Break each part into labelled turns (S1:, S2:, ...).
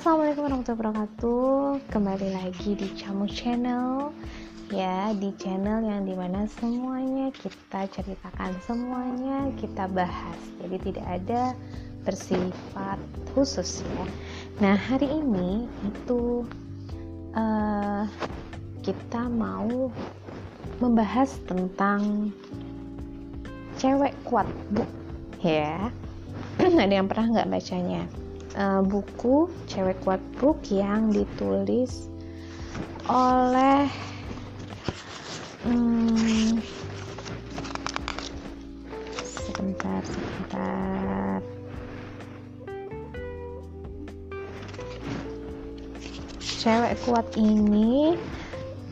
S1: Assalamualaikum warahmatullahi wabarakatuh. Kembali lagi di Camu Channel. Ya, di channel yang di mana semuanya kita ceritakan Semuanya kita bahas. Jadi tidak ada bersifat khusus ya. Nah, hari ini itu uh, Kita mau membahas tentang Cewek kuat bu. Ya. Ada yang pernah nggak bacanya uh, buku cewek kuat book yang ditulis oleh hmm, sebentar sebentar. Cewek kuat ini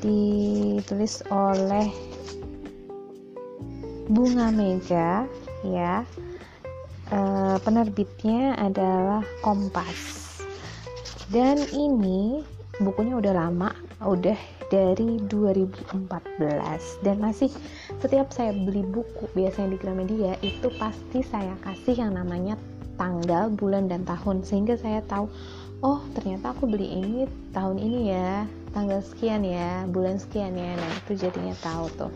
S1: ditulis oleh Bunga Mega ya uh, penerbitnya adalah Kompas. Dan ini bukunya udah lama udah dari 2014 dan masih setiap saya beli buku biasanya di Gramedia itu pasti saya kasih yang namanya tanggal, bulan dan tahun. Sehingga saya tahu oh ternyata aku beli ini tahun ini ya tanggal sekian ya bulan sekian ya. Nah itu jadinya tahu tuh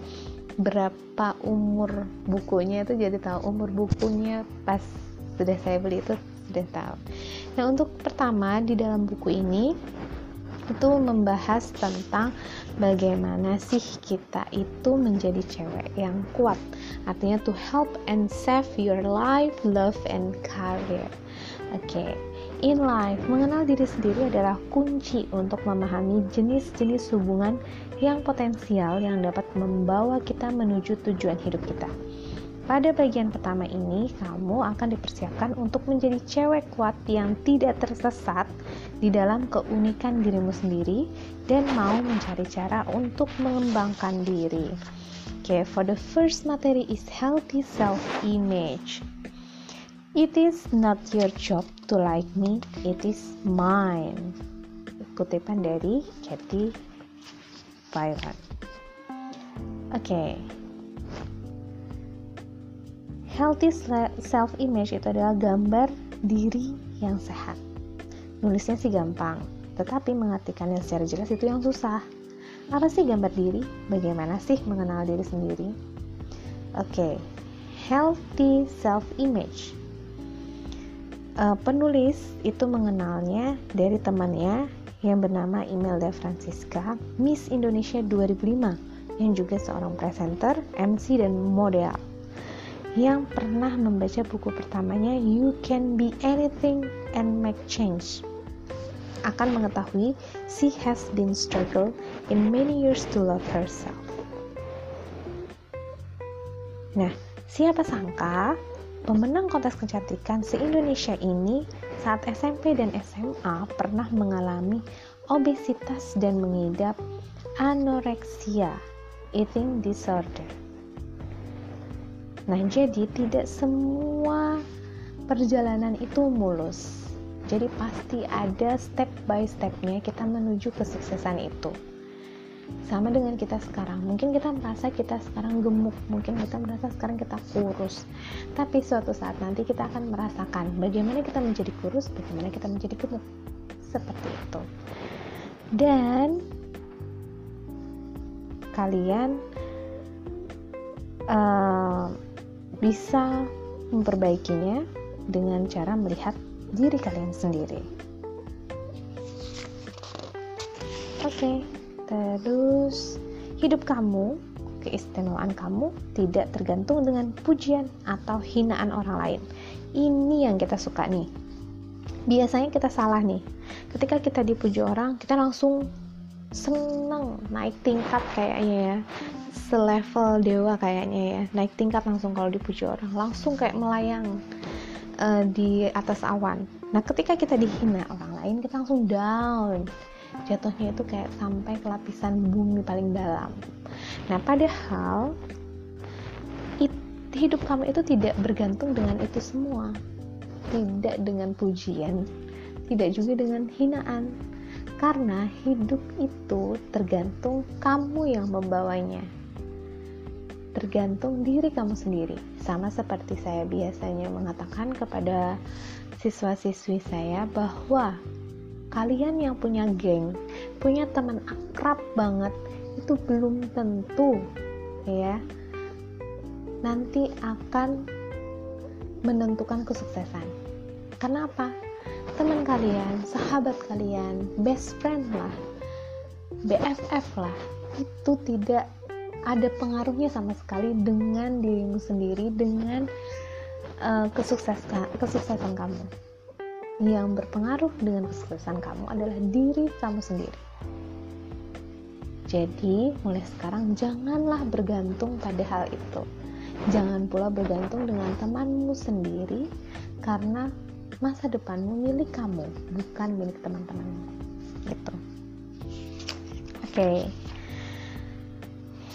S1: berapa umur bukunya itu jadi tahu umur bukunya pas sudah saya beli itu sudah tahu. Nah untuk pertama di dalam buku ini itu membahas tentang bagaimana sih kita itu menjadi cewek yang kuat. Artinya to help and save your life, love and career. Oke. Okay. In life, mengenal diri sendiri adalah kunci untuk memahami jenis-jenis hubungan yang potensial yang dapat membawa kita menuju tujuan hidup kita. Pada bagian pertama ini, kamu akan dipersiapkan untuk menjadi cewek kuat yang tidak tersesat di dalam keunikan dirimu sendiri dan mau mencari cara untuk mengembangkan diri. Okay, for the first materi is healthy self-image. It is not your job to like me, it is mine. Kutipan dari Katie Byron. Oke. Okay. Healthy self-image itu adalah gambar diri yang sehat. Nulisnya sih gampang, tetapi mengartikannya secara jelas itu yang susah. Apa sih gambar diri? Bagaimana sih mengenal diri sendiri? Oke, okay. healthy self-image uh, penulis itu mengenalnya dari temannya yang bernama Imelda Francisca, Miss Indonesia 2005, yang juga seorang presenter, MC, dan model yang pernah membaca buku pertamanya You Can Be Anything and Make Change akan mengetahui she has been struggle in many years to love herself. Nah, siapa sangka Pemenang kontes kecantikan se-Indonesia ini saat SMP dan SMA pernah mengalami obesitas dan mengidap anoreksia, eating disorder. Nah, jadi tidak semua perjalanan itu mulus. Jadi pasti ada step by stepnya kita menuju kesuksesan itu. Sama dengan kita sekarang. Mungkin kita merasa kita sekarang gemuk. Mungkin kita merasa sekarang kita kurus. Tapi suatu saat nanti kita akan merasakan bagaimana kita menjadi kurus bagaimana kita menjadi gemuk. Seperti itu. Dan kalian uh, bisa memperbaikinya dengan cara melihat diri kalian sendiri oke okay. Terus, hidup kamu, keistimewaan kamu tidak tergantung dengan pujian atau hinaan orang lain. Ini yang kita suka nih. Biasanya kita salah nih. Ketika kita dipuji orang, kita langsung seneng naik tingkat kayaknya ya. Selevel dewa kayaknya ya. Naik tingkat langsung kalau dipuji orang. Langsung kayak melayang uh, di atas awan. Nah ketika kita dihina orang lain kita langsung down. Jatuhnya itu kayak sampai ke lapisan bumi paling dalam. Nah padahal it, hidup kamu itu tidak bergantung dengan itu semua. Tidak dengan pujian. Tidak juga dengan hinaan karena hidup itu tergantung kamu yang membawanya. Tergantung diri kamu sendiri. Sama seperti saya biasanya mengatakan kepada siswa-siswi saya bahwa kalian yang punya geng punya teman akrab banget itu belum tentu ya nanti akan menentukan kesuksesan. Kenapa teman kalian sahabat kalian best friend lah BFF lah itu tidak ada pengaruhnya sama sekali dengan dirimu sendiri dengan uh, kesuksesan kesuksesan kamu. Yang berpengaruh dengan kesuksesan kamu adalah diri kamu sendiri. Jadi mulai sekarang janganlah bergantung pada hal itu. Jangan pula bergantung dengan temanmu sendiri karena masa depanmu milik kamu bukan milik teman-temanmu gitu oke okay.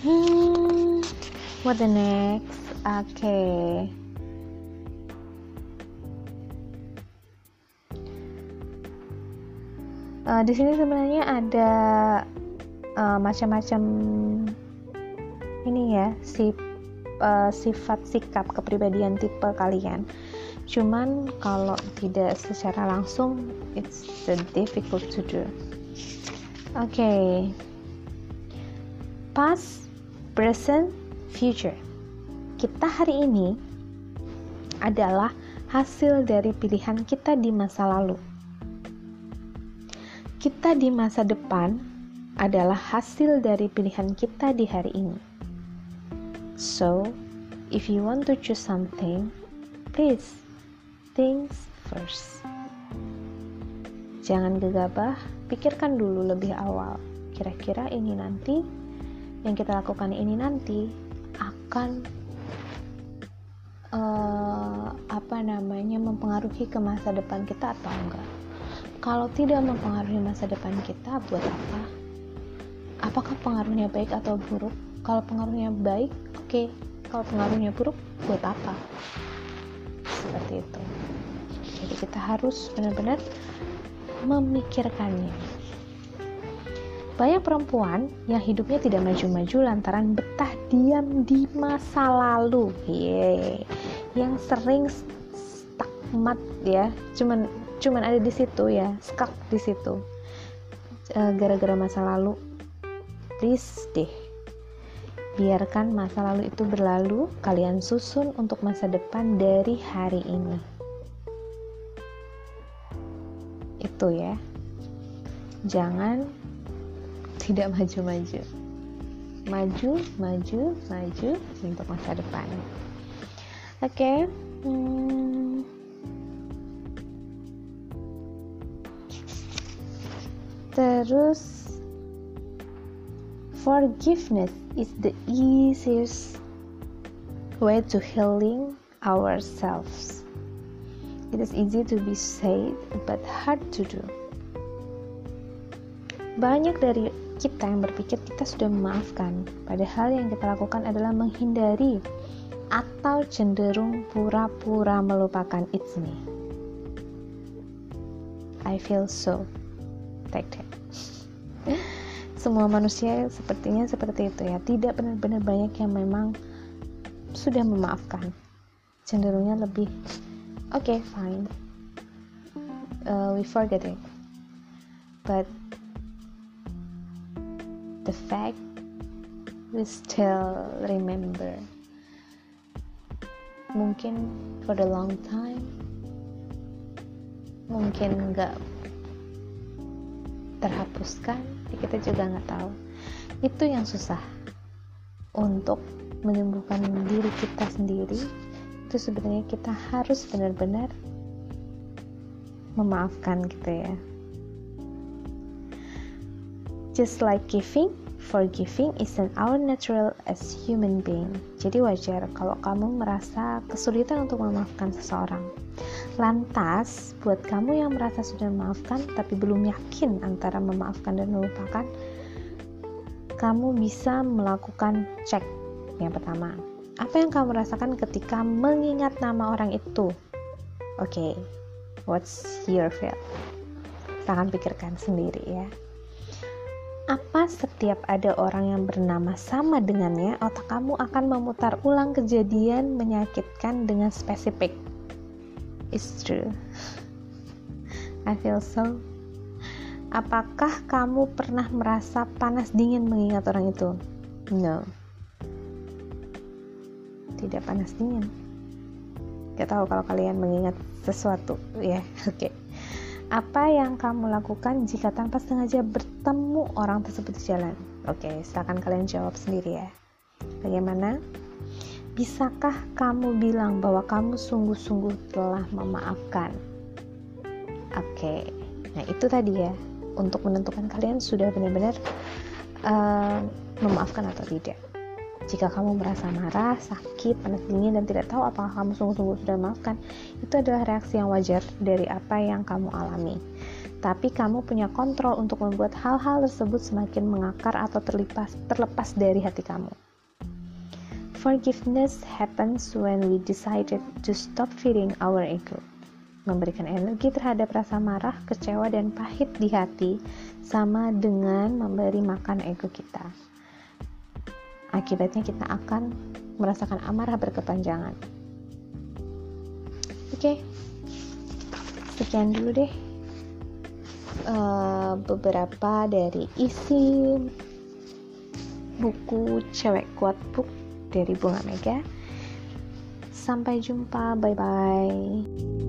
S1: Hmm, what the next? Oke. Okay. Uh, di sini sebenarnya ada uh, macam-macam ini ya si uh, sifat sikap kepribadian tipe kalian. Cuman kalau tidak secara langsung, it's the difficult to do. Oke. Okay. Past present, future. Kita hari ini adalah hasil dari pilihan kita di masa lalu. Kita di masa depan adalah hasil dari pilihan kita di hari ini. So, if you want to choose something, please think first. Jangan gegabah, pikirkan dulu lebih awal. Kira-kira ini nanti yang kita lakukan ini nanti akan uh, apa namanya mempengaruhi ke masa depan kita atau enggak kalau tidak mempengaruhi masa depan kita buat apa apakah pengaruhnya baik atau buruk kalau pengaruhnya baik oke okay. kalau pengaruhnya buruk buat apa seperti itu jadi kita harus benar-benar memikirkannya banyak perempuan yang hidupnya tidak maju-maju lantaran betah diam di masa lalu. Yeay. Yang sering stakmat ya, cuman cuman ada di situ ya, skak di situ. E, gara-gara masa lalu. Please deh. Biarkan masa lalu itu berlalu, kalian susun untuk masa depan dari hari ini. Itu ya. Jangan tidak maju-maju maju maju maju untuk masa depan oke okay. hmm. terus forgiveness is the easiest way to healing ourselves it is easy to be said but hard to do banyak dari kita yang berpikir kita sudah memaafkan, padahal yang kita lakukan adalah menghindari atau cenderung pura-pura melupakan it's me. I feel so take that. Semua manusia sepertinya seperti itu ya, tidak benar-benar banyak yang memang sudah memaafkan. Cenderungnya lebih oke okay, fine, uh, we forget it, but the fact we still remember. Mungkin for the long time mungkin nggak terhapuskan ya kita juga nggak tahu. Itu yang susah. Untuk menyembuhkan diri kita sendiri itu sebenarnya kita harus benar-benar memaafkan gitu ya. Just like giving, forgiving isn't our natural as human being. Jadi wajar kalau kamu merasa kesulitan untuk memaafkan seseorang. Lantas, buat kamu yang merasa sudah memaafkan tapi belum yakin antara memaafkan dan melupakan, kamu bisa melakukan cek. Yang pertama, apa yang kamu rasakan ketika mengingat nama orang itu? Oke, okay, what's your feel? Tangan pikirkan sendiri ya. Apa setiap ada orang yang bernama sama dengannya, otak kamu akan memutar ulang kejadian menyakitkan dengan spesifik. It's true. I feel so. apakah kamu pernah merasa panas dingin mengingat orang itu no tidak panas dingin gak tahu kalau kalian mengingat sesuatu ya oke okay. Apa yang kamu lakukan jika tanpa sengaja bertemu orang tersebut di jalan? Oke okay, silakan kalian jawab sendiri ya. Bagaimana? Bisakah kamu bilang bahwa kamu sungguh-sungguh telah memaafkan? Oke nah itu tadi ya. Untuk menentukan kalian sudah benar-benar uh, memaafkan atau tidak. Jika kamu merasa marah, sakit, panas dingin, dan tidak tahu apakah kamu sungguh-sungguh sudah memaafkan, itu adalah reaksi yang wajar dari apa yang kamu alami. Tapi kamu punya kontrol untuk membuat hal-hal tersebut semakin mengakar atau terlepas, terlepas dari hati kamu. Forgiveness happens when we decided to stop feeding our ego memberikan energi terhadap rasa marah, kecewa, dan pahit di hati, sama dengan memberi makan ego kita. Akibatnya, kita akan merasakan amarah berkepanjangan. Oke, sekian dulu deh uh, beberapa dari isi buku Cewek Kuat Book dari Bunga Mega. Sampai jumpa, bye bye.